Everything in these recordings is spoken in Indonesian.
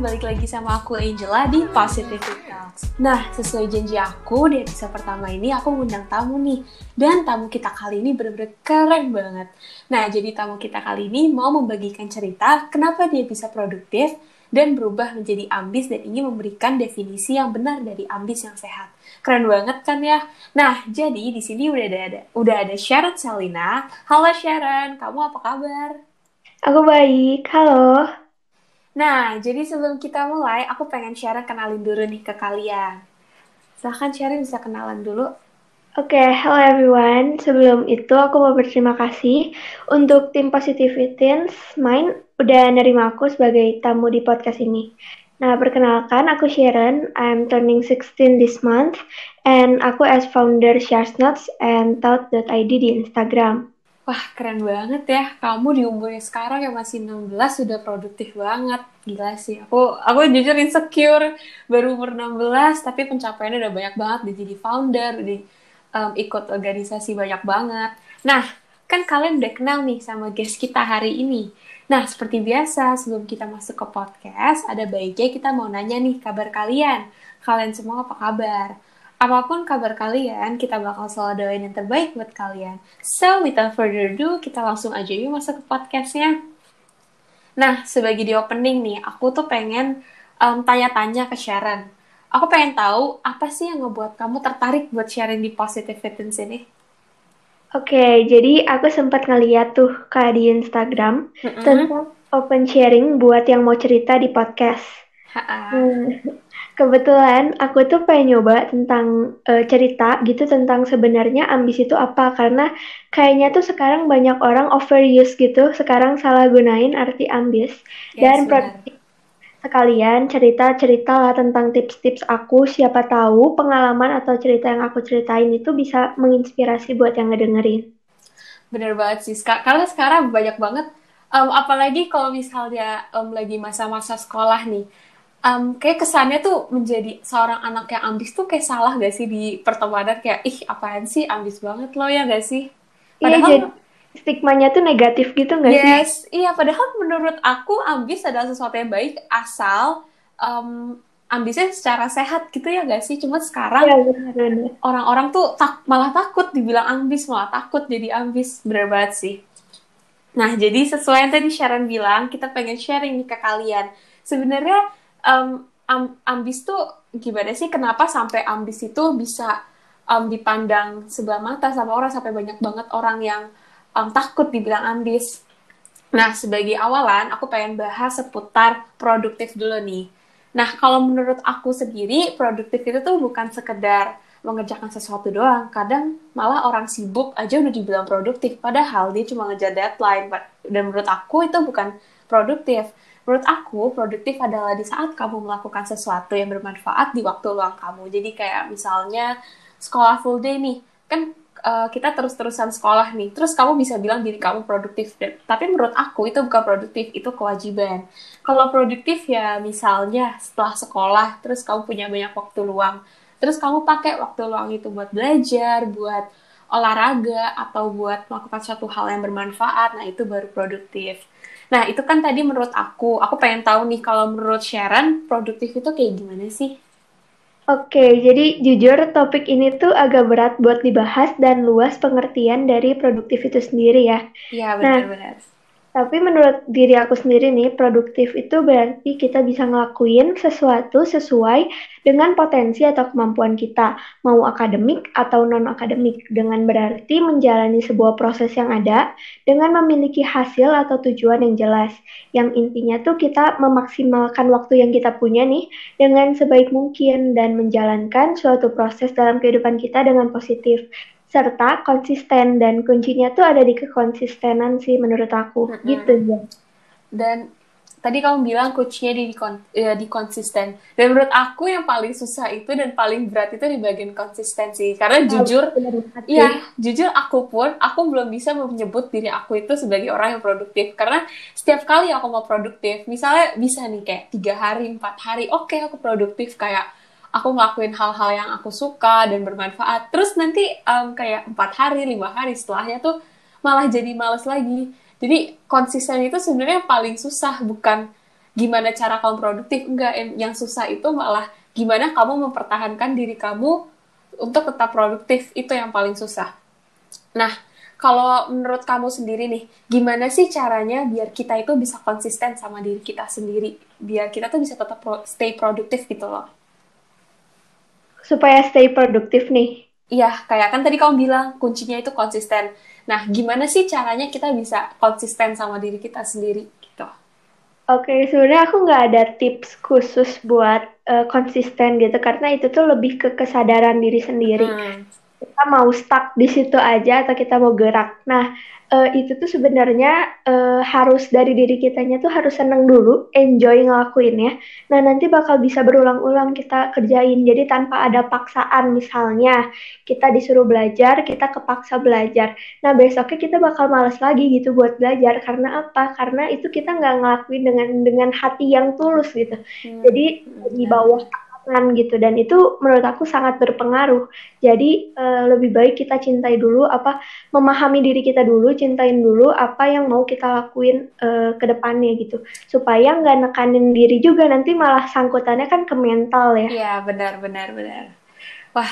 balik lagi sama aku Angela di Positive Talks. Nah, sesuai janji aku di episode pertama ini aku ngundang tamu nih. Dan tamu kita kali ini bener-bener keren banget. Nah, jadi tamu kita kali ini mau membagikan cerita kenapa dia bisa produktif dan berubah menjadi ambis dan ingin memberikan definisi yang benar dari ambis yang sehat. Keren banget kan ya? Nah, jadi di sini udah ada, udah ada Sharon Salina. Halo Sharon, kamu apa kabar? Aku baik, halo. Nah, jadi sebelum kita mulai, aku pengen Sharon kenalin dulu nih ke kalian. Silahkan Sharon bisa kenalan dulu. Oke, okay, hello everyone. Sebelum itu aku mau berterima kasih untuk tim Positivity Mind udah nerima aku sebagai tamu di podcast ini. Nah, perkenalkan aku Sharon. I'm turning 16 this month and aku as founder Sharesnuts and Thought.id di Instagram. Wah, keren banget ya. Kamu di umurnya sekarang yang masih 16 sudah produktif banget. Gila sih. Aku aku jujur insecure baru umur 16 tapi pencapaiannya udah banyak banget di jadi founder, di um, ikut organisasi banyak banget. Nah, kan kalian udah kenal nih sama guest kita hari ini. Nah, seperti biasa, sebelum kita masuk ke podcast, ada baiknya kita mau nanya nih kabar kalian. Kalian semua apa kabar? Apa pun kabar kalian, kita bakal selalu doain yang terbaik buat kalian. So, without further ado, kita langsung aja yuk masuk ke podcastnya. Nah, sebagai di opening nih, aku tuh pengen um, tanya-tanya ke Sharon. Aku pengen tahu apa sih yang ngebuat kamu tertarik buat sharing di Positive Fitness ini? Oke, okay, jadi aku sempat ngeliat tuh kak di Instagram mm -hmm. tentang open sharing buat yang mau cerita di podcast. Ha -ha. Hmm. Kebetulan aku tuh pengen nyoba tentang uh, cerita gitu tentang sebenarnya ambisi itu apa. Karena kayaknya tuh sekarang banyak orang overuse gitu, sekarang salah gunain arti ambis. Yes, dan produktif sekalian cerita-cerita lah tentang tips-tips aku. Siapa tahu pengalaman atau cerita yang aku ceritain itu bisa menginspirasi buat yang ngedengerin. Bener banget sih, karena sekarang banyak banget, um, apalagi kalau misalnya um, lagi masa-masa sekolah nih, um, kayak kesannya tuh menjadi seorang anak yang ambis tuh kayak salah gak sih di pertemanan? Kayak ih apaan sih? Ambis banget lo ya gak sih? Iya, padahal iya, jadi stigmanya tuh negatif gitu gak yes, sih? Yes iya padahal menurut aku ambis adalah sesuatu yang baik asal um, ambisnya secara sehat gitu ya gak sih? Cuma sekarang iya, orang-orang tuh tak malah takut dibilang ambis malah takut jadi ambis. Bener banget sih. Nah jadi sesuai yang tadi Sharon bilang kita pengen sharing nih ke kalian. Sebenarnya um, um, ambis tuh gimana sih kenapa sampai ambis itu bisa um, dipandang sebelah mata sama orang sampai banyak banget orang yang um, takut dibilang ambis. Nah, sebagai awalan aku pengen bahas seputar produktif dulu nih. Nah, kalau menurut aku sendiri, produktif itu tuh bukan sekedar mengerjakan sesuatu doang. Kadang malah orang sibuk aja udah dibilang produktif, padahal dia cuma ngejar deadline. Dan menurut aku itu bukan produktif menurut aku produktif adalah di saat kamu melakukan sesuatu yang bermanfaat di waktu luang kamu. Jadi kayak misalnya sekolah full day nih, kan uh, kita terus-terusan sekolah nih, terus kamu bisa bilang diri kamu produktif. Tapi menurut aku itu bukan produktif, itu kewajiban. Kalau produktif ya misalnya setelah sekolah, terus kamu punya banyak waktu luang, terus kamu pakai waktu luang itu buat belajar, buat olahraga, atau buat melakukan suatu hal yang bermanfaat, nah itu baru produktif. Nah, itu kan tadi menurut aku. Aku pengen tahu nih kalau menurut Sharon, produktif itu kayak gimana sih? Oke, jadi jujur topik ini tuh agak berat buat dibahas dan luas pengertian dari produktif itu sendiri ya. Iya, benar-benar. Nah, tapi menurut diri aku sendiri nih, produktif itu berarti kita bisa ngelakuin sesuatu sesuai dengan potensi atau kemampuan kita, mau akademik atau non-akademik, dengan berarti menjalani sebuah proses yang ada dengan memiliki hasil atau tujuan yang jelas. Yang intinya tuh kita memaksimalkan waktu yang kita punya nih dengan sebaik mungkin dan menjalankan suatu proses dalam kehidupan kita dengan positif serta konsisten dan kuncinya tuh ada di kekonsistenan sih menurut aku mm-hmm. gitu ya. Dan tadi kamu bilang kuncinya di ya, di konsisten. Dan menurut aku yang paling susah itu dan paling berat itu di bagian konsistensi. Karena oh, jujur, iya jujur aku pun aku belum bisa menyebut diri aku itu sebagai orang yang produktif. Karena setiap kali aku mau produktif, misalnya bisa nih kayak tiga hari, empat hari, oke okay, aku produktif kayak aku ngelakuin hal-hal yang aku suka dan bermanfaat. Terus nanti um, kayak empat hari lima hari setelahnya tuh malah jadi males lagi. Jadi konsisten itu sebenarnya paling susah bukan gimana cara kamu produktif enggak. Yang susah itu malah gimana kamu mempertahankan diri kamu untuk tetap produktif. Itu yang paling susah. Nah kalau menurut kamu sendiri nih, gimana sih caranya biar kita itu bisa konsisten sama diri kita sendiri? Biar kita tuh bisa tetap pro stay produktif gitu loh. Supaya stay produktif nih? Iya, kayak kan tadi kamu bilang kuncinya itu konsisten. Nah, gimana sih caranya kita bisa konsisten sama diri kita sendiri gitu? Oke, okay, sebenarnya aku nggak ada tips khusus buat uh, konsisten gitu, karena itu tuh lebih ke kesadaran diri sendiri. Hmm kita mau stuck di situ aja atau kita mau gerak. Nah, uh, itu tuh sebenarnya uh, harus dari diri kitanya tuh harus seneng dulu, enjoy ngelakuinnya. Nah, nanti bakal bisa berulang-ulang kita kerjain. Jadi tanpa ada paksaan misalnya kita disuruh belajar, kita kepaksa belajar. Nah, besoknya kita bakal males lagi gitu buat belajar karena apa? Karena itu kita nggak ngelakuin dengan dengan hati yang tulus gitu. Hmm. Jadi di bawah pasangan gitu dan itu menurut aku sangat berpengaruh. Jadi uh, lebih baik kita cintai dulu apa memahami diri kita dulu, cintain dulu apa yang mau kita lakuin uh, ke depannya gitu. Supaya nggak nekanin diri juga nanti malah sangkutannya kan ke mental ya. Iya, benar benar benar. Wah,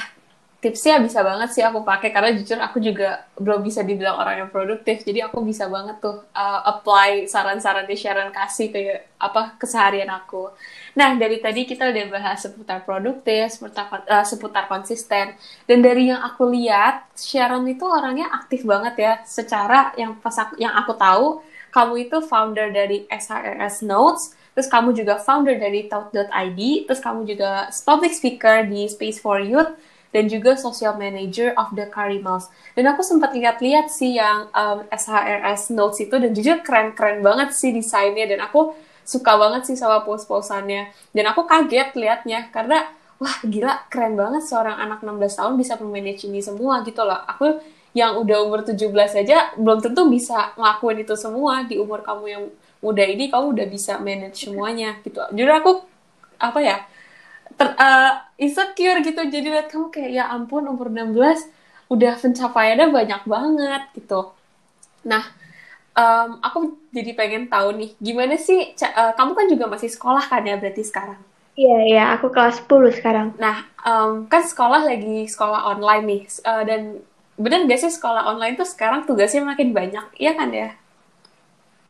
tipsnya bisa banget sih aku pakai karena jujur aku juga belum bisa dibilang orang yang produktif. Jadi aku bisa banget tuh uh, apply saran-saran di Sharon kasih ke apa keseharian aku. Nah dari tadi kita udah bahas seputar produktif seputar uh, seputar konsisten. Dan dari yang aku lihat Sharon itu orangnya aktif banget ya. Secara yang pas aku, yang aku tahu kamu itu founder dari SHRS Notes terus kamu juga founder dari Tout.id terus kamu juga public speaker di Space for Youth dan juga social manager of the Carimals. Dan aku sempat lihat-lihat sih yang um, SHRS Notes itu dan jujur keren-keren banget sih desainnya dan aku suka banget sih sama post-postannya. Dan aku kaget liatnya karena wah gila keren banget seorang anak 16 tahun bisa memanage ini semua gitu loh. Aku yang udah umur 17 aja belum tentu bisa ngelakuin itu semua di umur kamu yang muda ini kamu udah bisa manage semuanya gitu. Jadi aku apa ya ter, uh, insecure gitu jadi lihat kamu kayak ya ampun umur 16 udah pencapaiannya banyak banget gitu nah um, aku jadi pengen tahu nih gimana sih uh, kamu kan juga masih sekolah kan ya berarti sekarang Iya, iya, aku kelas 10 sekarang. Nah, um, kan sekolah lagi sekolah online nih, uh, dan bener gak sih sekolah online tuh sekarang tugasnya makin banyak, iya kan ya?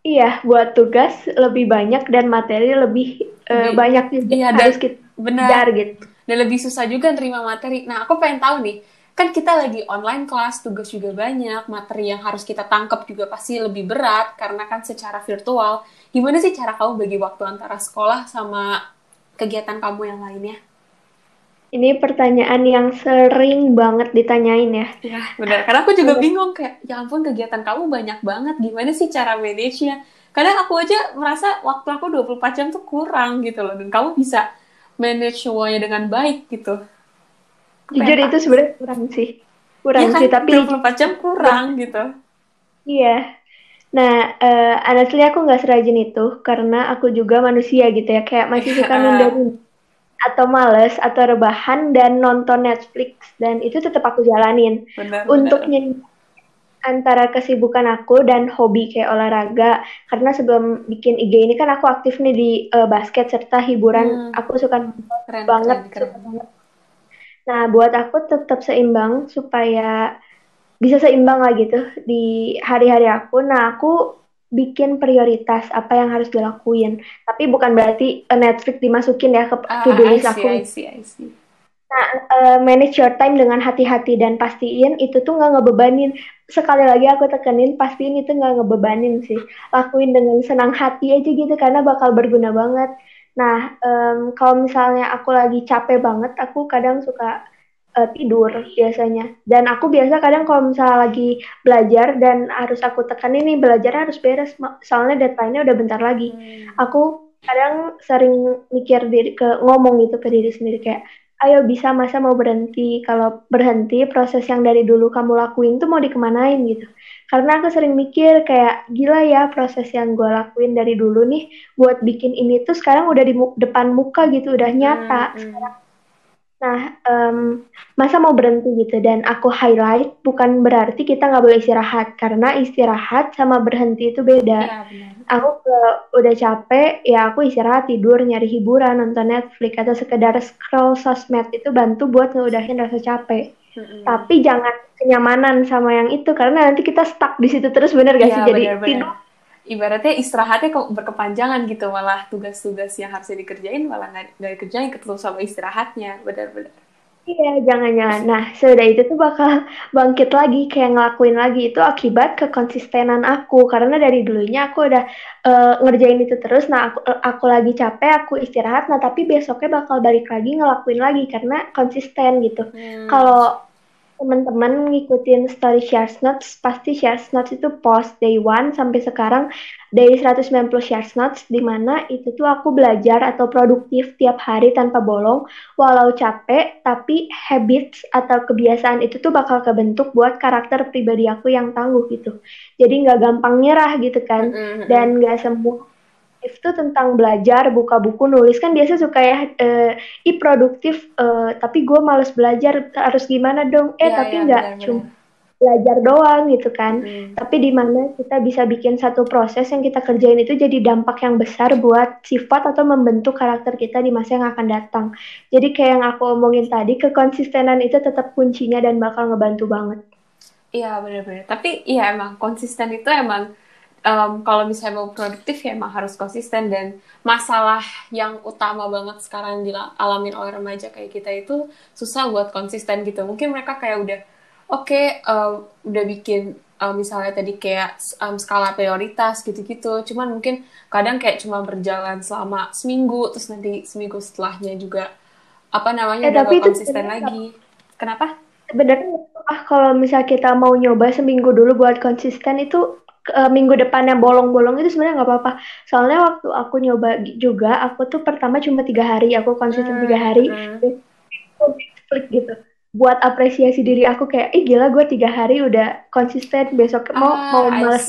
Iya, buat tugas lebih banyak dan materi lebih, uh, banyak juga iya, harus kita benar gitu dan lebih susah juga nerima materi nah aku pengen tahu nih kan kita lagi online kelas tugas juga banyak materi yang harus kita tangkap juga pasti lebih berat karena kan secara virtual gimana sih cara kamu bagi waktu antara sekolah sama kegiatan kamu yang lainnya ini pertanyaan yang sering banget ditanyain ya. Ya, benar. Karena aku juga bingung kayak, ya ampun kegiatan kamu banyak banget. Gimana sih cara manage-nya? Kadang aku aja merasa waktu aku 24 jam tuh kurang gitu loh. Dan kamu bisa manage semuanya dengan baik gitu. Jujur itu sebenarnya kurang sih. Kurang ya kan, sih, tapi 24 jam kurang gitu. Iya. Nah, uh, honestly aku nggak serajin itu karena aku juga manusia gitu ya, kayak masih suka nunda atau males atau rebahan dan nonton Netflix dan itu tetap aku jalanin. Benar, Untuk benar antara kesibukan aku dan hobi kayak olahraga karena sebelum bikin IG ini kan aku aktif nih di uh, basket serta hiburan hmm. aku suka keren, banget, keren, keren. nah buat aku tetap seimbang supaya bisa seimbang lah gitu di hari-hari aku nah aku bikin prioritas apa yang harus dilakuin tapi bukan berarti uh, Netflix dimasukin ya ke ah, to-do list aku I see, I see. Nah, uh, manage your time dengan hati-hati dan pastiin itu tuh nggak ngebebanin. Sekali lagi aku tekenin, pastiin itu nggak ngebebanin sih. Lakuin dengan senang hati aja gitu karena bakal berguna banget. Nah, um, kalau misalnya aku lagi capek banget, aku kadang suka uh, tidur biasanya. Dan aku biasa kadang kalau misalnya lagi belajar dan harus aku tekan ini belajar harus beres, soalnya deadline-nya udah bentar lagi. Hmm. Aku kadang sering mikir diri ke ngomong gitu ke diri sendiri kayak ayo bisa masa mau berhenti. Kalau berhenti proses yang dari dulu kamu lakuin tuh mau dikemanain gitu. Karena aku sering mikir kayak gila ya proses yang gue lakuin dari dulu nih buat bikin ini tuh sekarang udah di mu depan muka gitu udah nyata. Hmm, hmm. sekarang Nah, um, masa mau berhenti gitu dan aku highlight bukan berarti kita nggak boleh istirahat karena istirahat sama berhenti itu beda. Ya, Aku ke, udah capek ya aku istirahat tidur nyari hiburan nonton Netflix atau sekedar scroll sosmed itu bantu buat ngeudahin rasa capek. Mm-hmm. Tapi jangan kenyamanan sama yang itu karena nanti kita stuck di situ terus bener gak ya, sih? Jadi bener, tidur ibaratnya istirahatnya kok berkepanjangan gitu malah tugas-tugas yang harusnya dikerjain malah nggak dikerjain ketemu sama istirahatnya benar-benar Iya, jangan-jangan. Nah, sudah itu tuh bakal bangkit lagi, kayak ngelakuin lagi. Itu akibat kekonsistenan aku. Karena dari dulunya aku udah uh, ngerjain itu terus. Nah, aku, aku lagi capek, aku istirahat. Nah, tapi besoknya bakal balik lagi ngelakuin lagi. Karena konsisten gitu. Hmm. Kalau teman-teman ngikutin story share notes pasti share notes itu post day one sampai sekarang dari 190 share notes di mana itu tuh aku belajar atau produktif tiap hari tanpa bolong walau capek tapi habits atau kebiasaan itu tuh bakal kebentuk buat karakter pribadi aku yang tangguh gitu. Jadi nggak gampang nyerah gitu kan. Dan nggak semua itu tentang belajar, buka buku, nulis kan biasa suka ya uh, i produktif, uh, tapi gue males belajar harus gimana dong? Eh ya, tapi ya, nggak cuma belajar doang gitu kan. Hmm. Tapi di mana kita bisa bikin satu proses yang kita kerjain itu jadi dampak yang besar buat sifat atau membentuk karakter kita di masa yang akan datang. Jadi kayak yang aku omongin tadi, kekonsistenan itu tetap kuncinya dan bakal ngebantu banget. Iya benar-benar. Tapi iya emang konsisten itu emang um, kalau misalnya mau produktif ya emang harus konsisten dan masalah yang utama banget sekarang dialami oleh remaja kayak kita itu susah buat konsisten gitu. Mungkin mereka kayak udah oke okay, um, udah bikin um, misalnya tadi kayak um, skala prioritas gitu-gitu. Cuman mungkin kadang kayak cuma berjalan selama seminggu terus nanti seminggu setelahnya juga apa namanya eh, tapi konsisten lagi. Kenapa? Sebenarnya ah kalau misal kita mau nyoba seminggu dulu buat konsisten itu uh, minggu depan yang bolong-bolong itu sebenarnya nggak apa-apa. Soalnya waktu aku nyoba juga, aku tuh pertama cuma tiga hari, aku konsisten tiga hmm, hari, hmm. klik gitu. Buat apresiasi diri aku kayak, ih gila gue tiga hari udah konsisten, besok mau ah, mau malas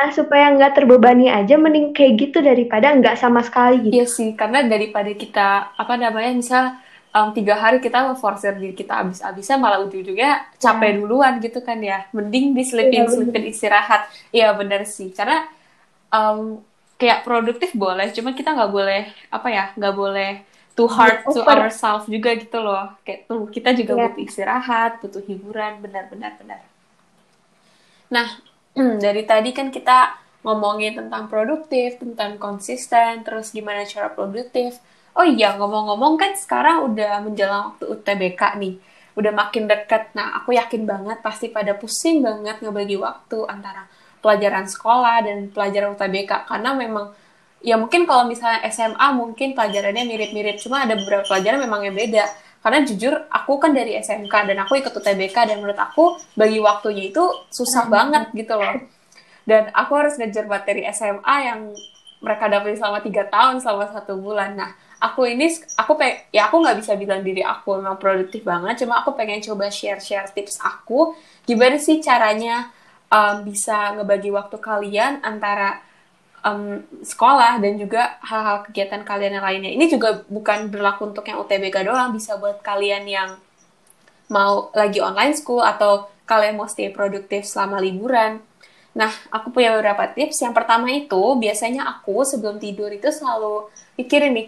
Nah, supaya nggak terbebani aja, mending kayak gitu daripada nggak sama sekali gitu. Iya sih, karena daripada kita apa namanya misal um, tiga hari kita forcer diri kita abis-abisan malah ujung-ujungnya capek ya. duluan gitu kan ya. Mending diselipin ya, selipin istirahat. Iya bener sih. Karena um, kayak produktif boleh cuma kita nggak boleh apa ya nggak boleh too hard to ourselves juga gitu loh. Kayak tuh kita juga ya. butuh istirahat butuh hiburan. Benar-benar benar nah dari tadi kan kita ngomongin tentang produktif tentang konsisten terus gimana cara produktif Oh iya, ngomong-ngomong kan sekarang udah menjelang waktu UTBK nih. Udah makin deket. Nah, aku yakin banget pasti pada pusing banget ngebagi waktu antara pelajaran sekolah dan pelajaran UTBK. Karena memang, ya mungkin kalau misalnya SMA mungkin pelajarannya mirip-mirip. Cuma ada beberapa pelajaran memang yang beda. Karena jujur, aku kan dari SMK dan aku ikut UTBK dan menurut aku bagi waktunya itu susah hmm. banget gitu loh. Dan aku harus ngejar materi SMA yang mereka dapat selama tiga tahun selama satu bulan. Nah, aku ini aku pe ya aku nggak bisa bilang diri aku memang produktif banget cuma aku pengen coba share share tips aku. Gimana sih caranya um, bisa ngebagi waktu kalian antara um, sekolah dan juga hal-hal kegiatan kalian yang lainnya. Ini juga bukan berlaku untuk yang UTBK doang bisa buat kalian yang mau lagi online school atau kalian mau stay produktif selama liburan. Nah, aku punya beberapa tips. Yang pertama itu, biasanya aku sebelum tidur itu selalu pikirin nih,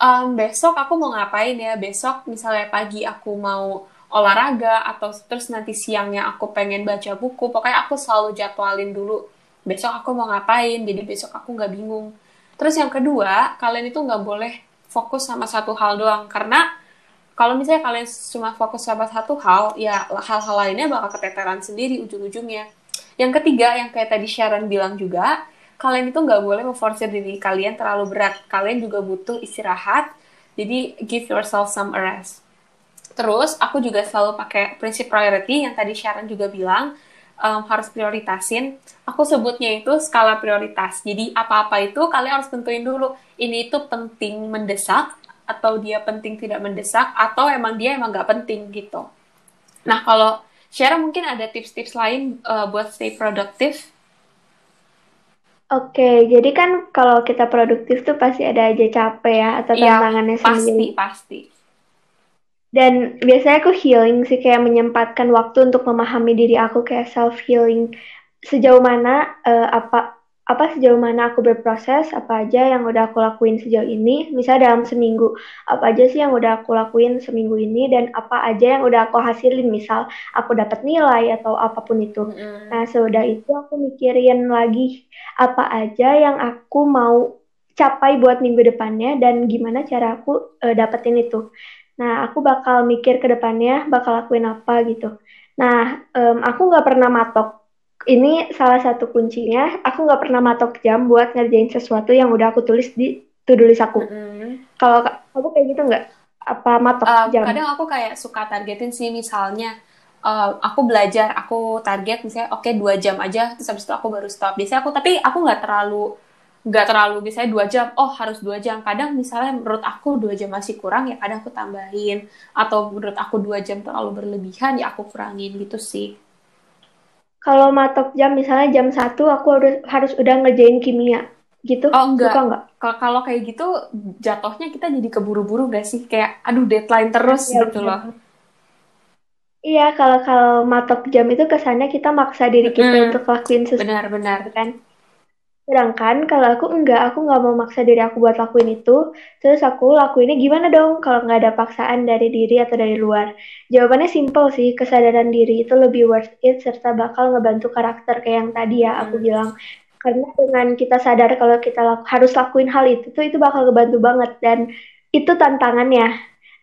um, besok aku mau ngapain ya? Besok misalnya pagi aku mau olahraga atau terus nanti siangnya aku pengen baca buku pokoknya aku selalu jadwalin dulu besok aku mau ngapain jadi besok aku nggak bingung. Terus yang kedua kalian itu nggak boleh fokus sama satu hal doang karena kalau misalnya kalian cuma fokus sama satu hal ya hal-hal lainnya bakal keteteran sendiri ujung-ujungnya. Yang ketiga yang kayak tadi Sharon bilang juga kalian itu nggak boleh memforsir diri kalian terlalu berat. Kalian juga butuh istirahat. Jadi give yourself some rest. Terus aku juga selalu pakai prinsip priority yang tadi Sharon juga bilang um, harus prioritasin. Aku sebutnya itu skala prioritas. Jadi apa-apa itu kalian harus tentuin dulu. Ini itu penting mendesak atau dia penting tidak mendesak atau emang dia emang nggak penting gitu. Nah kalau Sharon mungkin ada tips-tips lain uh, buat stay produktif Oke, jadi kan kalau kita produktif tuh pasti ada aja capek ya atau Iya, tantangannya pasti, sendiri. pasti. Dan biasanya aku healing sih kayak menyempatkan waktu untuk memahami diri aku kayak self healing sejauh mana uh, apa apa sejauh mana aku berproses, apa aja yang udah aku lakuin sejauh ini, misalnya dalam seminggu, apa aja sih yang udah aku lakuin seminggu ini, dan apa aja yang udah aku hasilin, misal aku dapat nilai atau apa pun itu. Mm-hmm. Nah, sudah itu aku mikirin lagi apa aja yang aku mau capai buat minggu depannya, dan gimana cara aku uh, dapetin itu. Nah, aku bakal mikir ke depannya, bakal lakuin apa gitu. Nah, um, aku nggak pernah matok ini salah satu kuncinya aku nggak pernah matok jam buat ngerjain sesuatu yang udah aku tulis di to-do list aku. Mm-hmm. Kalau aku kayak gitu nggak? Apa matok uh, jam? Kadang aku kayak suka targetin sih misalnya uh, aku belajar, aku target misalnya oke okay, dua jam aja, terus habis itu aku baru stop. Biasanya aku tapi aku nggak terlalu nggak terlalu misalnya dua jam, oh harus dua jam. Kadang misalnya menurut aku dua jam masih kurang ya kadang aku tambahin atau menurut aku dua jam terlalu berlebihan ya aku kurangin gitu sih kalau matok jam misalnya jam satu aku harus harus udah ngerjain kimia. Gitu? Oh enggak. Suka enggak? Kalau kayak gitu jatuhnya kita jadi keburu-buru gak sih? Kayak aduh deadline terus ya, gitu loh. Iya kalau kalau matok jam itu kesannya kita maksa diri kita hmm, untuk lakuin sesuatu benar-benar kan Sedangkan kalau aku enggak, aku nggak mau maksa diri aku buat lakuin itu, terus aku lakuinnya gimana dong kalau nggak ada paksaan dari diri atau dari luar? Jawabannya simple sih, kesadaran diri itu lebih worth it serta bakal ngebantu karakter kayak yang tadi ya aku bilang. Karena dengan kita sadar kalau kita laku, harus lakuin hal itu tuh itu bakal ngebantu banget dan itu tantangannya.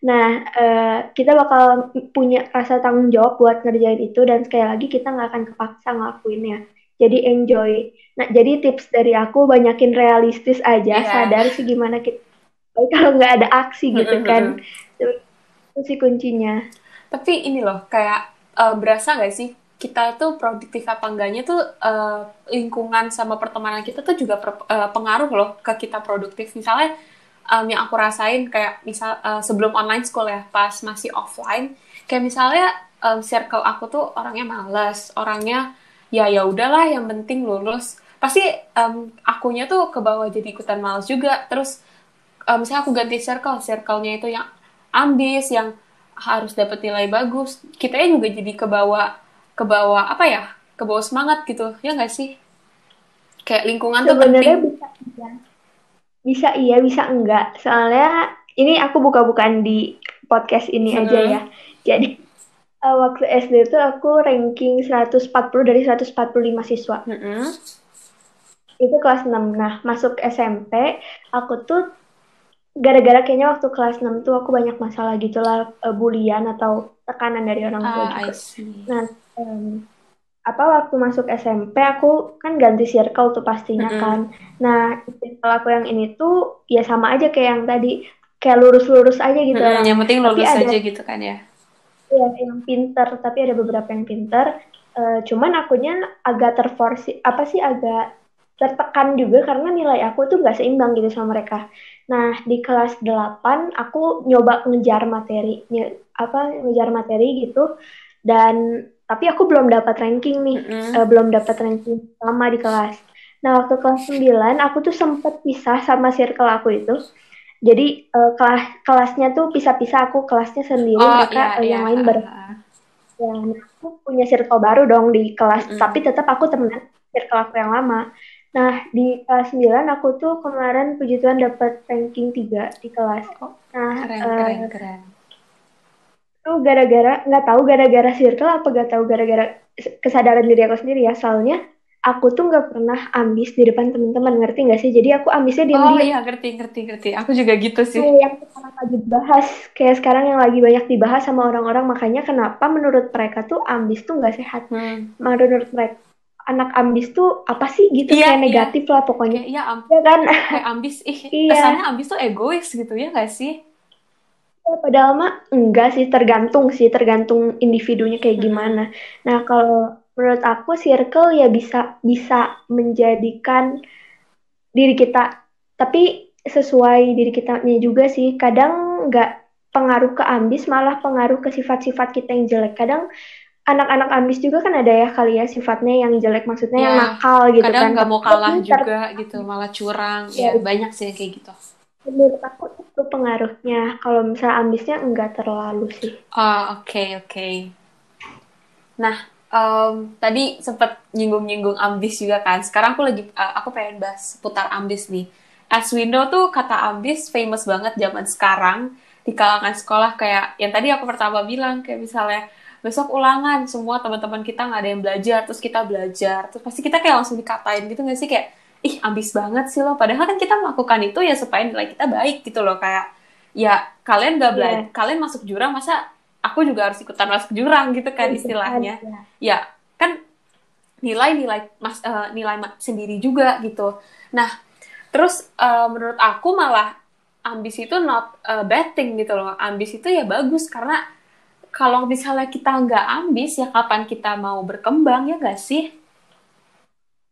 Nah, uh, kita bakal punya rasa tanggung jawab buat ngerjain itu dan sekali lagi kita nggak akan kepaksa ngelakuinnya jadi enjoy. Nah, jadi tips dari aku banyakin realistis aja, yeah. sadar sih gimana kita kalau nggak ada aksi gitu kan. Itu sih kuncinya. Tapi ini loh, kayak uh, berasa nggak sih kita tuh produktif apa enggaknya tuh uh, lingkungan sama pertemanan kita tuh juga per, uh, pengaruh loh ke kita produktif. Misalnya um, yang aku rasain kayak misal uh, sebelum online school ya, pas masih offline, kayak misalnya um, circle aku tuh orangnya males, orangnya ya ya udahlah yang penting lulus. Pasti um, akunya tuh ke bawah jadi ikutan males juga. Terus um, misalnya aku ganti circle circle-nya itu yang ambis yang harus dapat nilai bagus. Kita juga jadi ke bawah ke bawah apa ya ke bawah semangat gitu. Ya nggak sih? Kayak lingkungan tuh penting. bisa iya. bisa iya bisa enggak. Soalnya ini aku buka-bukaan di podcast ini hmm. aja ya. Jadi uh, waktu SD itu aku ranking 140 dari 145 siswa. Mm -hmm. Itu kelas 6. Nah, masuk SMP, aku tuh gara-gara kayaknya waktu kelas 6 tuh aku banyak masalah gitu lah, uh, bulian atau tekanan dari orang tua ah, juga. Nah, um, apa waktu masuk SMP aku kan ganti circle tuh pastinya mm -hmm. kan. Nah, circle aku yang ini tuh ya sama aja kayak yang tadi kayak lurus-lurus aja gitu. Mm -hmm, yang penting lurus aja gitu kan ya ya yang pinter tapi ada beberapa yang pinter. Uh, cuman akunya agak terforsi apa sih agak tertekan juga karena nilai aku tuh gak seimbang gitu sama mereka. Nah di kelas 8 aku nyoba ngejar materi ny apa ngejar materi gitu. Dan tapi aku belum dapat ranking nih mm -hmm. uh, belum dapat ranking lama di kelas. Nah waktu kelas 9 aku tuh sempet pisah sama circle aku itu jadi uh, kelas kelasnya tuh pisah-pisah aku kelasnya sendiri oh, mereka iya, yang iya. lain ber ya aku punya circle baru dong di kelas mm. tapi tetap aku temenan circle aku yang lama nah di kelas 9 aku tuh kemarin puji Tuhan dapat ranking 3 di kelas oh, nah keren uh, keren keren tuh gara-gara nggak tahu gara-gara circle apa gak tahu gara-gara kesadaran diri aku sendiri ya soalnya aku tuh nggak pernah ambis di depan teman-teman ngerti nggak sih? Jadi aku ambisnya diam oh iya ngerti ngerti ngerti. Aku juga gitu sih. Kayak yang sekarang lagi dibahas kayak sekarang yang lagi banyak dibahas sama orang-orang. Makanya kenapa menurut mereka tuh ambis tuh nggak sehat? Hmm. menurut mereka anak ambis tuh apa sih gitu? Iya, kayak iya. negatif lah pokoknya. Iya am ya kan? kayak ambis. Ih iya. kesannya ambis tuh egois gitu ya nggak sih? Ya, padahal mah enggak sih. Tergantung sih tergantung individunya kayak hmm. gimana. Nah kalau menurut aku circle ya bisa bisa menjadikan diri kita. Tapi sesuai diri kitanya juga sih. Kadang nggak pengaruh ke ambis malah pengaruh ke sifat-sifat kita yang jelek. Kadang anak-anak ambis juga kan ada ya kali ya sifatnya yang jelek. Maksudnya ya, yang nakal gitu kadang kan nggak mau kalah juga gitu malah curang. ya, ya banyak sih yang kayak gitu. Menurut aku itu pengaruhnya. Kalau misalnya ambisnya enggak terlalu sih. Oh oke okay, oke. Okay. nah um, tadi sempat nyinggung-nyinggung ambis juga kan. Sekarang aku lagi uh, aku pengen bahas seputar ambis nih. As we know tuh kata ambis famous banget zaman sekarang di kalangan sekolah. Kayak yang tadi aku pertama bilang kayak misalnya besok ulangan semua teman-teman kita nggak ada yang belajar terus kita belajar. Terus pasti kita kayak langsung dikatain gitu nggak sih? Kayak ih ambis banget sih lo. Padahal kan kita melakukan itu ya supaya nilai kita baik gitu loh. Kayak ya kalian gak belajar yeah. kalian masuk jurang masa aku juga harus ikutan masuk jurang gitu kan istilahnya. ya kan nilai-nilai mas uh, nilai sendiri juga gitu. Nah terus uh, menurut aku malah ambis itu not a bad thing gitu loh. Ambis itu ya bagus karena kalau misalnya kita nggak ambis ya kapan kita mau berkembang ya nggak sih?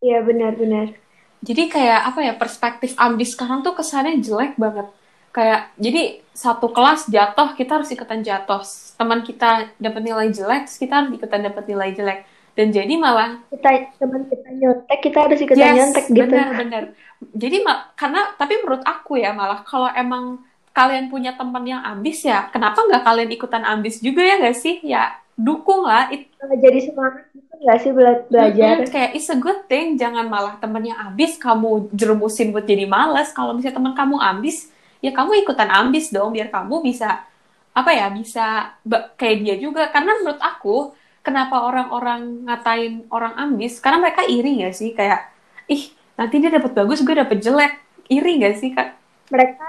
Iya benar-benar. Jadi kayak apa ya perspektif ambis sekarang tuh kesannya jelek banget. Kayak jadi satu kelas jatuh kita harus ikutan jatuh. Teman kita dapat nilai jelek, kita harus ikutan dapat nilai jelek. Dan jadi malah kita teman kita nyontek, kita harus ikutan yes, nyontek gitu. Benar benar jadi karena tapi menurut aku ya malah kalau emang kalian punya teman yang ambis ya kenapa nggak kalian ikutan ambis juga ya nggak sih ya dukung lah it... jadi semangat gitu nggak sih bela belajar hmm, kayak it's a good thing jangan malah temen yang ambis kamu jerumusin buat jadi males kalau misalnya teman kamu ambis ya kamu ikutan ambis dong biar kamu bisa apa ya bisa kayak dia juga. Karena menurut aku kenapa orang-orang ngatain orang ambis? Karena mereka iri ya sih? Kayak ih nanti dia dapat bagus gue dapat jelek. Iri gak sih kak? Mereka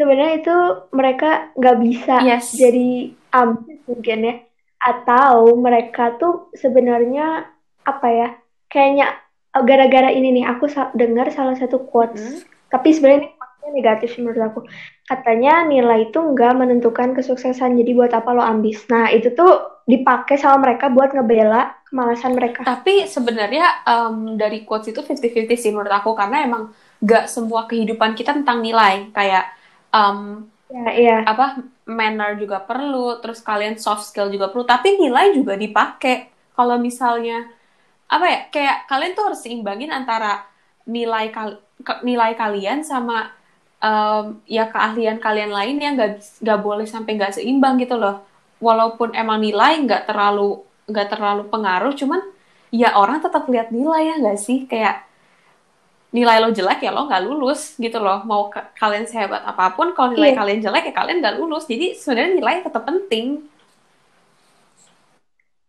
sebenarnya itu mereka nggak bisa yes. jadi ambis mungkin ya. Atau mereka tuh sebenarnya apa ya kayaknya eh, gara-gara ini nih aku dengar salah satu quotes. Hmm. tapi sebenarnya negatif sih menurut aku. Katanya nilai itu nggak menentukan kesuksesan jadi buat apa lo ambis? Nah itu tuh dipakai sama mereka buat ngebela kemalasan mereka. Tapi sebenarnya um, dari quotes itu 50-50 sih menurut aku karena emang nggak semua kehidupan kita tentang nilai. Kayak um, ya, iya. apa manner juga perlu terus kalian soft skill juga perlu tapi nilai juga dipakai. Kalau misalnya apa ya kayak kalian tuh harus seimbangin antara nilai kal nilai kalian sama um, ya keahlian kalian lain yang nggak nggak boleh sampai nggak seimbang gitu loh. Walaupun emang nilai nggak terlalu nggak terlalu pengaruh cuman ya orang tetap lihat nilai ya nggak sih? Kayak nilai lo jelek ya lo nggak lulus gitu loh. Mau ke, kalian sehebat apa pun kalau nilai iya. kalian jelek ya kalian nggak lulus. Jadi sebenarnya nilai tetap penting.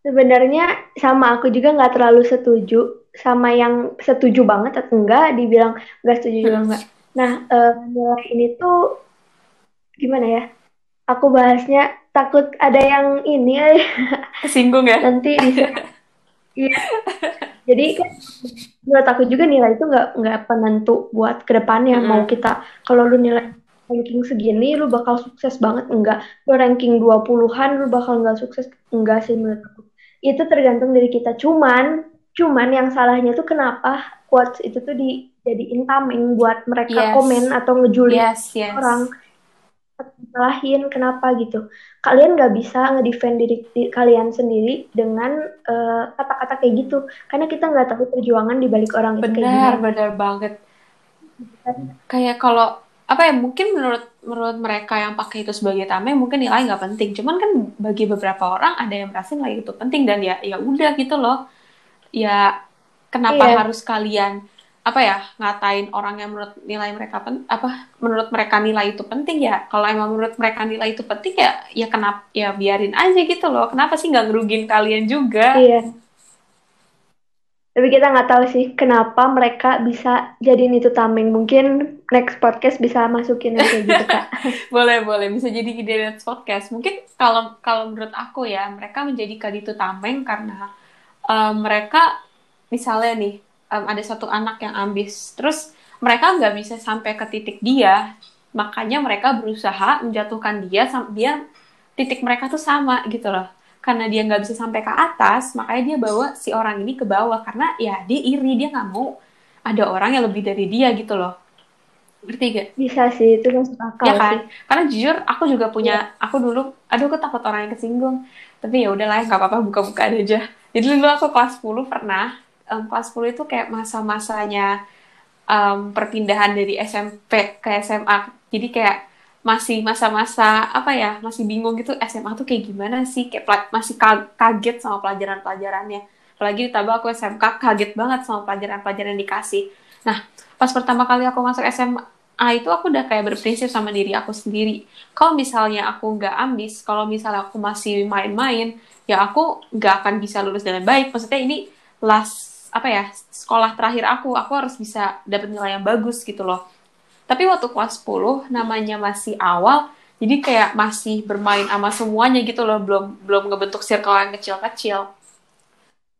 Sebenarnya sama aku juga nggak terlalu setuju sama yang setuju banget atau enggak dibilang nggak setuju juga enggak Nah, uh, nilai ini tuh gimana ya? Aku bahasnya takut ada yang ini kesinggung ya. Nanti bisa. Iya. Jadi kan menurut aku juga nilai itu nggak nggak penentu buat ke depannya. Mm -hmm. Mau kita kalau lu nilai ranking segini lu bakal sukses banget enggak lu ranking 20-an lu bakal nggak sukses enggak sih menurut aku itu tergantung dari kita cuman cuman yang salahnya tuh kenapa quotes itu tuh di jadiin tameng buat mereka yes. komen atau ngejulit yes, yes. orang. Salahin kenapa gitu? Kalian nggak bisa ngedefend diri, diri kalian sendiri dengan eh, kata-kata uh, kayak gitu. Karena kita nggak tahu perjuangan di balik orang benar, itu benar benar banget. Kayak kalau apa ya mungkin menurut menurut mereka yang pakai itu sebagai tameng mungkin nilai nggak penting. Cuman kan bagi beberapa orang ada yang merasa nilai itu penting dan ya ya udah gitu loh. Ya kenapa iya. harus kalian apa ya ngatain orang yang menurut nilai mereka pen, apa menurut mereka nilai itu penting ya. Kalau emang menurut mereka nilai itu penting ya ya kenapa ya biarin aja gitu loh. Kenapa sih nggak ngerugin kalian juga? Iya. Tapi kita nggak tahu sih kenapa mereka bisa jadiin itu tameng. Mungkin next podcast bisa masukin kayak gitu kak. Boleh boleh. Bisa jadi ide next podcast. Mungkin kalau kalau menurut aku ya mereka menjadikan itu tameng karena uh, mereka misalnya nih um, ada satu anak yang ambis terus mereka nggak bisa sampai ke titik dia makanya mereka berusaha menjatuhkan dia biar titik mereka tuh sama gitu loh karena dia nggak bisa sampai ke atas makanya dia bawa si orang ini ke bawah karena ya dia iri dia nggak mau ada orang yang lebih dari dia gitu loh Ngerti gak? Bisa sih, itu masuk akal ya kan? sih. Karena jujur aku juga punya, ya. aku dulu, aduh aku takut orang yang kesinggung. Tapi ya udahlah, nggak apa-apa buka-buka aja. Jadi dulu aku kelas 10 pernah, um, kelas 10 itu kayak masa-masanya um, perpindahan dari SMP ke SMA. Jadi kayak masih masa-masa apa ya masih bingung gitu SMA tuh kayak gimana sih? Kayak masih kaget sama pelajaran-pelajarannya. Apalagi ditambah aku SMK kaget banget sama pelajaran-pelajaran yang dikasih. Nah pas pertama kali aku masuk SMA itu aku udah kayak berprinsip sama diri aku sendiri. Kalau misalnya aku nggak ambis kalau misalnya aku masih main-main ya aku nggak akan bisa lulus dengan baik. Maksudnya ini last apa ya sekolah terakhir aku aku harus bisa dapat nilai yang bagus gitu loh tapi waktu kelas 10 namanya masih awal, jadi kayak masih bermain sama semuanya gitu loh, belum belum ngebentuk circle yang kecil-kecil.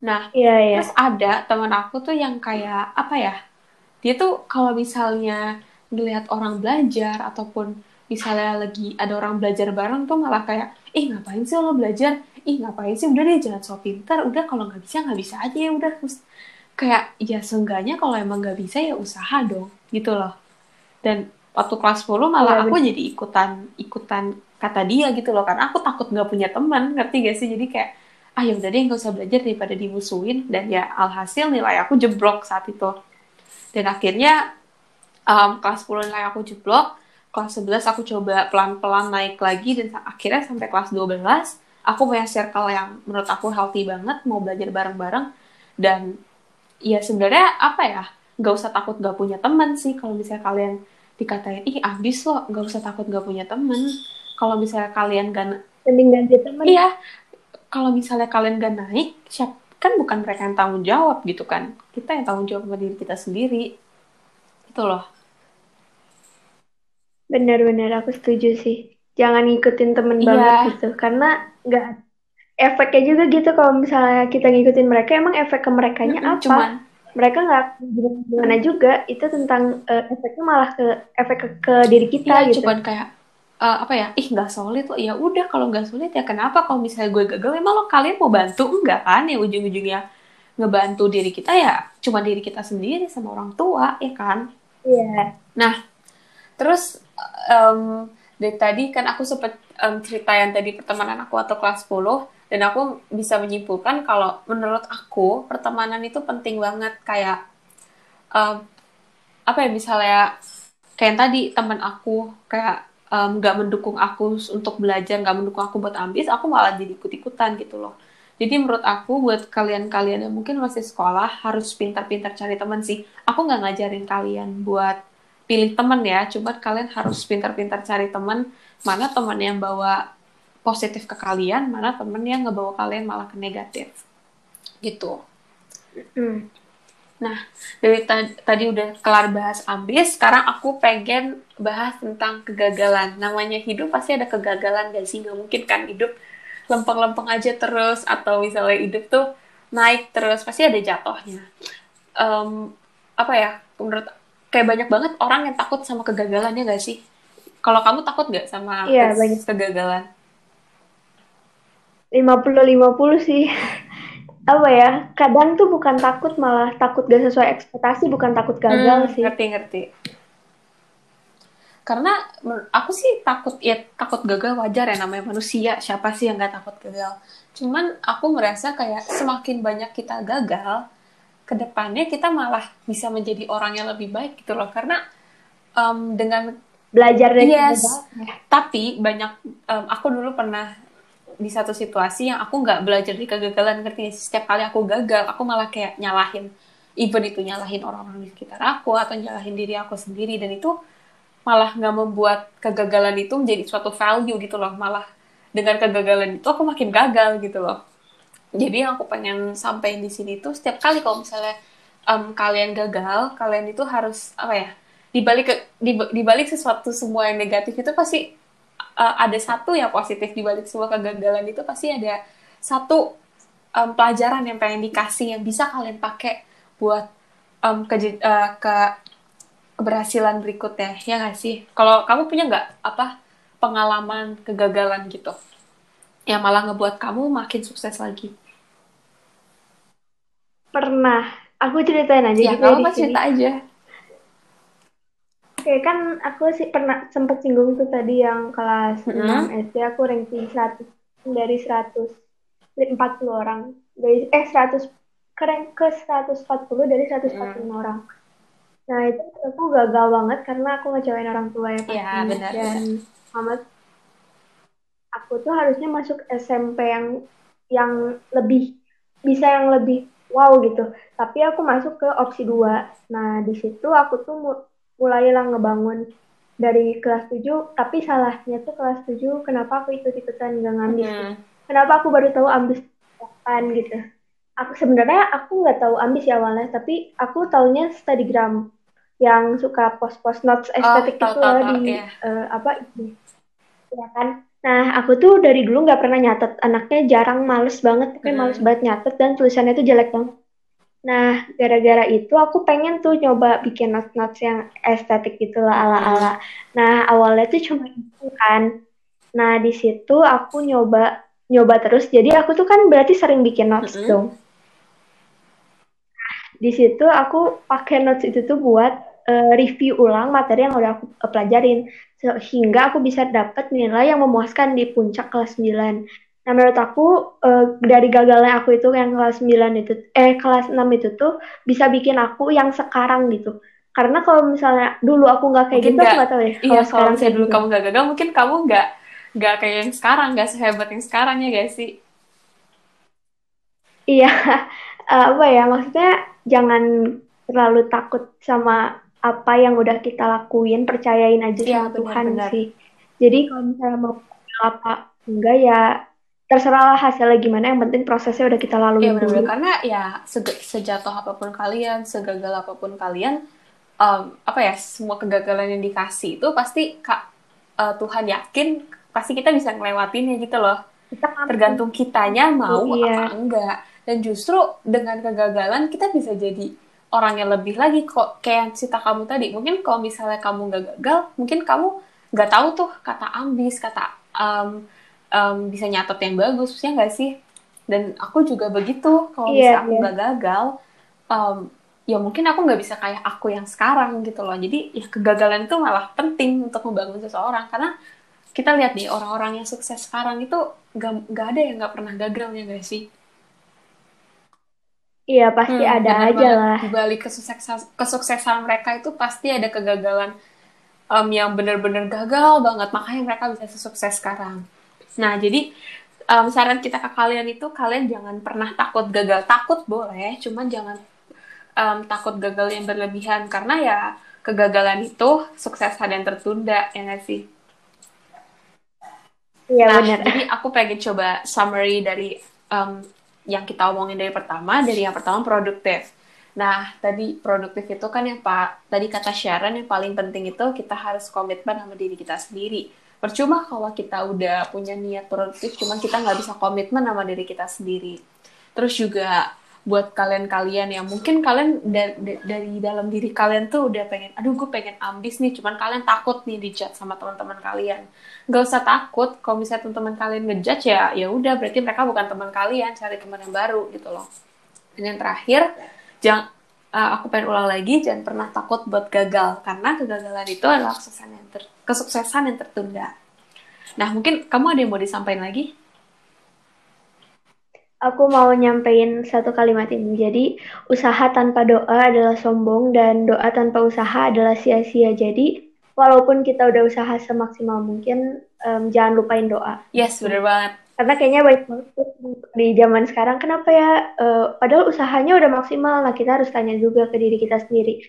Nah, yeah, yeah. terus ada teman aku tuh yang kayak apa ya? Dia tuh kalau misalnya melihat orang belajar ataupun misalnya lagi ada orang belajar bareng tuh malah kayak, ih ngapain sih lo belajar? Ih ngapain sih? Udah deh jangan so pintar. Udah kalau nggak bisa nggak bisa aja ya udah. Terus kayak ya seenggaknya kalau emang nggak bisa ya usaha dong gitu loh dan waktu kelas 10 malah ya, aku jadi ikutan ikutan kata dia gitu loh karena aku takut nggak punya teman ngerti gak sih jadi kayak ah ya udah deh nggak usah belajar daripada dimusuhin dan ya alhasil nilai aku jeblok saat itu dan akhirnya um, kelas 10 nilai aku jeblok kelas 11 aku coba pelan-pelan naik lagi dan akhirnya sampai kelas 12 aku punya circle yang menurut aku healthy banget mau belajar bareng-bareng. Dan ya sebenarnya apa ya nggak usah takut nggak punya teman sih. Kalau misalnya kalian dikatain ih abis lo nggak usah takut nggak punya temen kalau misalnya kalian gak mending ganti temen iya. Kalau misalnya kalian gak naik siap kan bukan mereka yang tanggung jawab gitu kan. Kita yang tanggung jawab sama diri kita sendiri. Itu loh. Benar-benar aku setuju sih. Jangan ngikutin temen iya. banget gitu. Karena nggak efeknya juga gitu kalau misalnya kita ngikutin mereka emang efek ke mereka nya apa? cuman. Mereka nggak gimana juga itu tentang uh, efeknya malah ke efek ke, ke diri kita ya, gitu. Cuman kayak uh, apa ya ih nggak solid loh. Ya udah kalau nggak solid ya kenapa? Kalau misalnya gue gagal emang lo kalian mau bantu? Enggak kan? Ya ujung-ujungnya ngebantu diri kita ya cuma diri kita sendiri sama orang tua ya kan? Iya. Yeah. nah terus um, dari tadi kan aku sempet um, cerita yang tadi pertemanan aku atau kelas 10 dan aku bisa menyimpulkan kalau menurut aku pertemanan itu penting banget kayak um, apa ya misalnya kayak yang tadi teman aku kayak nggak um, mendukung aku untuk belajar nggak mendukung aku buat ambis aku malah jadi ikut ikutan gitu loh. Jadi menurut aku buat kalian-kalian yang mungkin masih sekolah harus pintar-pintar cari teman sih. Aku nggak ngajarin kalian buat pilih teman ya cuma kalian harus pintar-pintar cari teman mana teman yang bawa positif ke kalian, mana temen yang ngebawa kalian malah ke negatif. Gitu. Mm. Nah, dari tadi udah kelar bahas ambis, sekarang aku pengen bahas tentang kegagalan. Namanya hidup pasti ada kegagalan gak sih? Gak mungkin kan hidup lempeng-lempeng aja terus, atau misalnya hidup tuh naik terus, pasti ada jatuhnya. Um, apa ya, menurut kayak banyak banget orang yang takut sama kegagalannya gak sih? Kalau kamu takut gak sama kegagalan? lima puluh lima puluh sih. Apa ya? Kadang tuh bukan takut malah takut gak sesuai ekspektasi bukan takut gagal hmm, sih. ngerti ngerti. Karena aku sih takut ya takut gagal wajar ya namanya manusia. Siapa sih yang gak takut gagal? Cuman aku merasa kayak semakin banyak kita gagal ke depannya kita malah bisa menjadi orang yang lebih baik gitu loh. Karena um, dengan belajar dari yes, tapi banyak um, aku dulu pernah di satu situasi yang aku nggak belajar di kegagalan ngerti setiap kali aku gagal aku malah kayak nyalahin even itu nyalahin orang-orang di sekitar aku atau nyalahin diri aku sendiri. Dan itu malah nggak membuat kegagalan itu menjadi suatu value gitu loh. Malah dengan kegagalan itu aku makin gagal gitu loh jadi yang aku pengen sampaikan di sini tuh setiap kali kalau misalnya um, kalian gagal kalian itu harus apa ya dibalik ke dibalik sesuatu semua yang negatif itu pasti uh, ada satu yang positif di balik sebuah kegagalan itu pasti ada satu um, pelajaran yang pengen dikasih yang bisa kalian pakai buat um, ke, uh, ke keberhasilan berikutnya. Ya nggak sih? Kalau kamu punya nggak apa pengalaman kegagalan gitu yang malah ngebuat kamu makin sukses lagi pernah aku ceritain aja ya kamu cerita aja okay, kan aku sih pernah sempat singgung tuh tadi yang kelas mm -hmm. 6 SD aku ranking 100 dari 140 orang. Dari eh 100 ke rank ke 140 dari 145 mm. orang. Nah, itu aku gagal banget karena aku ngecewain orang tua ya pasti. Iya, benar. Dan mama aku tuh harusnya masuk SMP yang yang lebih bisa yang lebih wow gitu. Tapi aku masuk ke opsi dua. Nah, di situ aku tuh mulailah ngebangun dari kelas 7, tapi salahnya tuh kelas 7 kenapa aku ikut-ikutan gak ngambis. Hmm. Kenapa aku baru tahu ambis kapan gitu. Aku sebenarnya aku nggak tahu ambis ya awalnya, tapi aku taunya studygram yang suka post-post notes oh, estetik oh, itu loh di yeah. uh, apa itu. Ya kan? Nah, aku tuh dari dulu nggak pernah nyatet. Anaknya jarang, males banget, tapi hmm. males banget nyatet dan tulisannya tuh jelek banget. Nah, gara-gara itu aku pengen tuh nyoba bikin notes-notes yang estetik gitu lah ala-ala. Nah, awalnya tuh cuma itu kan. Nah, di situ aku nyoba nyoba terus. Jadi aku tuh kan berarti sering bikin notes mm -hmm. dong. Di situ aku pakai notes itu tuh buat uh, review ulang materi yang udah aku pelajarin sehingga aku bisa dapat nilai yang memuaskan di puncak kelas 9. Nah, menurut aku uh, dari gagalnya aku itu yang kelas 9 itu eh kelas 6 itu tuh bisa bikin aku yang sekarang gitu. Karena kalau misalnya dulu aku nggak kayak mungkin gitu, gak, aku nggak tahu ya. Iya, kalau sekarang saya dulu gitu. kamu nggak gagal, mungkin kamu nggak nggak kayak yang sekarang, nggak sehebat yang sekarang ya guys sih. Iya, uh, apa ya maksudnya jangan terlalu takut sama apa yang udah kita lakuin, percayain aja ya, sama bener, Tuhan bener. sih. Jadi kalau misalnya mau apa enggak ya terserahlah hasilnya gimana yang penting prosesnya udah kita lalui ya, dulu karena ya se sejatuh apa pun kalian segagal apa pun kalian um, apa ya semua kegagalan yang dikasih itu pasti kak uh, Tuhan yakin pasti kita bisa ngelewatinnya gitu loh kita tergantung kitanya mau iya. apa enggak dan justru dengan kegagalan kita bisa jadi orang yang lebih lagi kok kayak cerita kamu tadi mungkin kalau misalnya kamu nggak gagal mungkin kamu nggak tahu tuh kata ambis kata um, um, bisa nyatet yang bagus ya nggak sih dan aku juga begitu kalau yeah, aku iya. nggak yeah. gagal um, ya mungkin aku nggak bisa kayak aku yang sekarang gitu loh jadi ya kegagalan itu malah penting untuk membangun seseorang karena kita lihat nih orang-orang yang sukses sekarang itu gak, gak ada yang nggak pernah gagal ya gak sih Iya pasti hmm, ada aja lah. Di balik kesuksesan, kesuksesan mereka itu pasti ada kegagalan um, yang benar-benar gagal banget. Makanya mereka bisa sukses sekarang. Nah, jadi um, saran kita ke kalian itu kalian jangan pernah takut gagal. Takut boleh, cuman jangan um, takut gagal yang berlebihan karena ya kegagalan itu sukses ada yang tertunda ya nggak sih? Iya nah, benar. Jadi aku pengen coba summary dari um, yang kita omongin dari pertama. Dari yang pertama produktif. Nah, tadi produktif itu kan yang Pak, tadi kata Sharon yang paling penting itu kita harus komitmen sama diri kita sendiri percuma kalau kita udah punya niat produktif cuman kita nggak bisa komitmen sama diri kita sendiri terus juga buat kalian-kalian yang mungkin kalian da dari dalam diri kalian tuh udah pengen aduh gue pengen ambis nih cuman kalian takut nih dijat sama teman-teman kalian nggak usah takut kalau misalnya teman-teman kalian ngejudge ya ya udah berarti mereka bukan teman kalian cari teman yang baru gitu loh dan yang terakhir jangan uh, aku pengen ulang lagi jangan pernah takut buat gagal karena kegagalan itu adalah kesuksesan yang ter kesuksesan yang tertunda. Nah mungkin kamu ada yang mau disampaikan lagi? Aku mau nyampein satu kalimat ini. Jadi, usaha tanpa doa adalah sombong dan doa tanpa usaha adalah sia-sia. Jadi, walaupun kita udah usaha semaksimal mungkin, um, jangan lupain doa. Yes, bener banget. Karena kayaknya banyak banget di zaman sekarang. Kenapa ya? Uh, padahal usahanya udah maksimal. Nah kita harus tanya juga ke diri kita sendiri.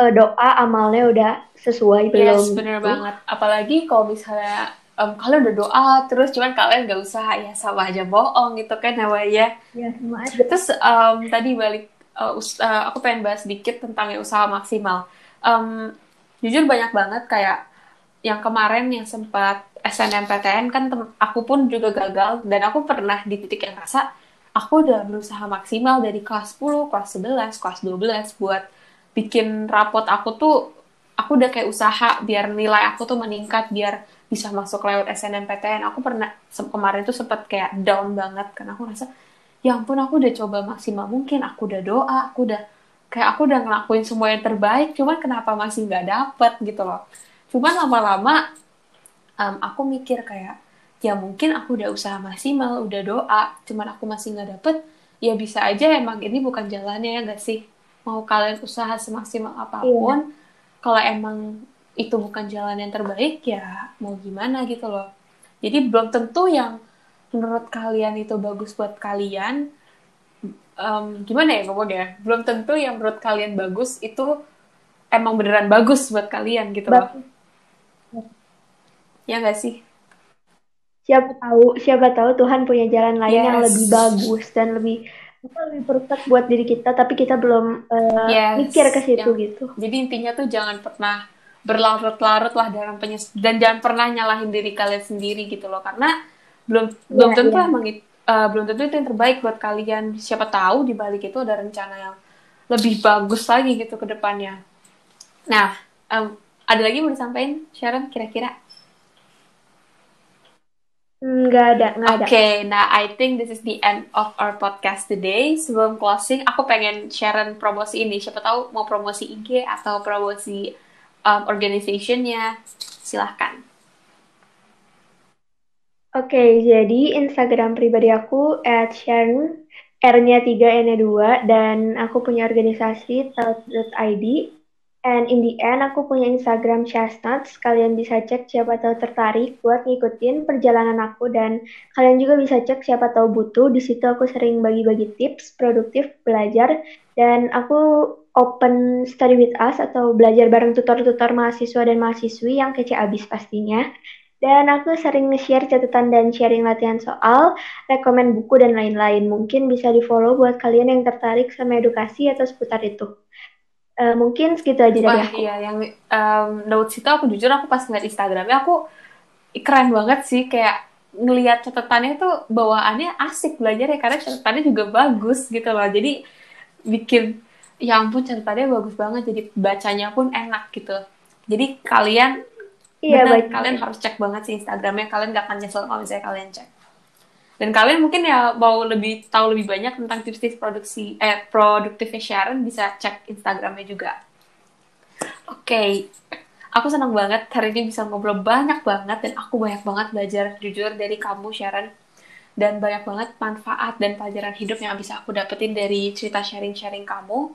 Uh, doa amalnya udah sesuai yes, belum yes bener banget. Apalagi kalau misalnya um, kalian udah doa terus cuman kalian gak usaha ya sama aja bohong gitu kan namanya ya. Sama aja. Terus um, tadi balik uh, uh, aku pengen bahas sedikit tentang yang usaha maksimal. Um, jujur banyak banget kayak yang kemarin yang sempat SNMPTN kan aku pun juga gagal dan aku pernah di titik yang rasa aku udah berusaha maksimal dari kelas 10, kelas 11, kelas 12 buat bikin rapot aku tuh aku udah kayak usaha biar nilai aku tuh meningkat biar bisa masuk lewat SNMPTN. Aku pernah kemarin tuh sempat kayak down banget karena aku rasa ya ampun aku udah coba maksimal mungkin, aku udah doa, aku udah kayak aku udah ngelakuin semua yang terbaik cuman kenapa masih nggak dapet gitu loh cuman lama-lama um, aku mikir kayak ya mungkin aku udah usaha maksimal udah doa cuman aku masih nggak dapet ya bisa aja emang ini bukan jalannya ya gak sih mau kalian usaha semaksimal apa pun iya. kalau emang itu bukan jalan yang terbaik ya mau gimana gitu loh. Jadi belum tentu yang menurut kalian itu bagus buat kalian um, gimana ya ngomongnya? Belum tentu yang menurut kalian bagus itu emang beneran bagus buat kalian gitu loh. Ya nggak sih? Siapa tahu siapa tahu Tuhan punya jalan lain yes. yang lebih bagus dan lebih apa lebih perfect buat diri kita tapi kita belum uh, yes. mikir ke situ yang, gitu. jadi intinya tuh jangan pernah berlarut-larut lah dalam penyes dan jangan pernah nyalahin diri kalian sendiri gitu loh karena belum yeah, belum tentu yeah. emang itu uh, belum tentu itu yang terbaik buat kalian. Siapa tahu di balik itu ada rencana yang lebih bagus lagi gitu ke depannya. Nah, um, ada lagi mau disampaikan, Sharon, kira-kira? Nggak ada, nggak ada. Oke, okay, nah I think this is the end of our podcast today. Sebelum closing, aku pengen Sharon promosi ini. Siapa tahu mau promosi IG atau promosi um, organizationnya, silahkan. Oke, jadi Instagram pribadi aku at Sharon, R-nya 3, N-nya 2, dan aku punya organisasi Thought.id. And in the end, aku punya Instagram Chestnuts. Kalian bisa cek siapa tahu tertarik buat ngikutin perjalanan aku dan kalian juga bisa cek siapa tahu butuh. Di situ aku sering bagi-bagi tips produktif belajar dan aku open study with us atau belajar bareng tutor-tutor mahasiswa dan mahasiswi yang kece abis pastinya. Dan aku sering nge-share catatan dan sharing latihan soal, rekomen buku dan lain-lain. Mungkin bisa di-follow buat kalian yang tertarik sama edukasi atau seputar itu. Uh, mungkin segitu aja dari aku. Iya, yang um, notes itu aku jujur aku pas ngeliat Instagramnya aku keren banget sih kayak ngelihat catatannya tuh bawaannya asik belajar ya karena catatannya juga bagus gitu loh. Jadi bikin ya ampun catatannya bagus banget jadi bacanya pun enak gitu. Jadi kalian Iya, Benar, kalian harus cek banget sih Instagramnya. Kalian gak akan nyesel kalau misalnya kalian cek. Dan kalian mungkin ya mau lebih tahu lebih banyak tentang tips-tips produksi eh produktifnya Sharon bisa cek Instagramnya juga. Oke, okay. aku senang banget hari ini bisa ngobrol banyak banget dan aku banyak banget belajar jujur dari kamu Sharon dan banyak banget manfaat dan pelajaran hidup yang bisa aku dapetin dari cerita sharing-sharing kamu.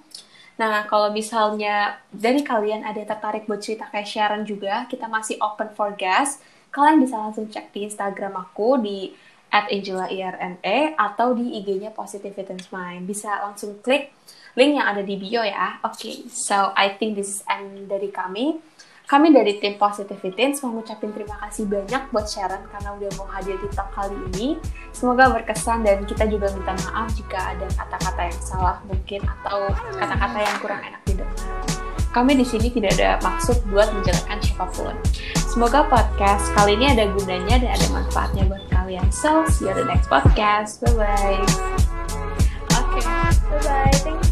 Nah, kalau misalnya dari kalian ada tertarik buat cerita kayak Sharon juga, kita masih open for guest. Kalian bisa langsung cek di Instagram aku di at Angela IRNE atau di IG-nya Positive Fitness Mind. Bisa langsung klik link yang ada di bio ya. Oke, okay, so I think this is end dari kami. Kami dari tim Positivity mau ngucapin terima kasih banyak buat Sharon karena udah mau hadir di talk kali ini. Semoga berkesan dan kita juga minta maaf jika ada kata-kata yang salah mungkin atau kata-kata yang kurang enak didengar. Kami di sini tidak ada maksud buat menjelekkan siapa pun. Semoga podcast kali ini ada gunanya dan ada manfaatnya buat Italian. So see you at the next podcast. Bye bye. Okay. Bye bye. Thank you.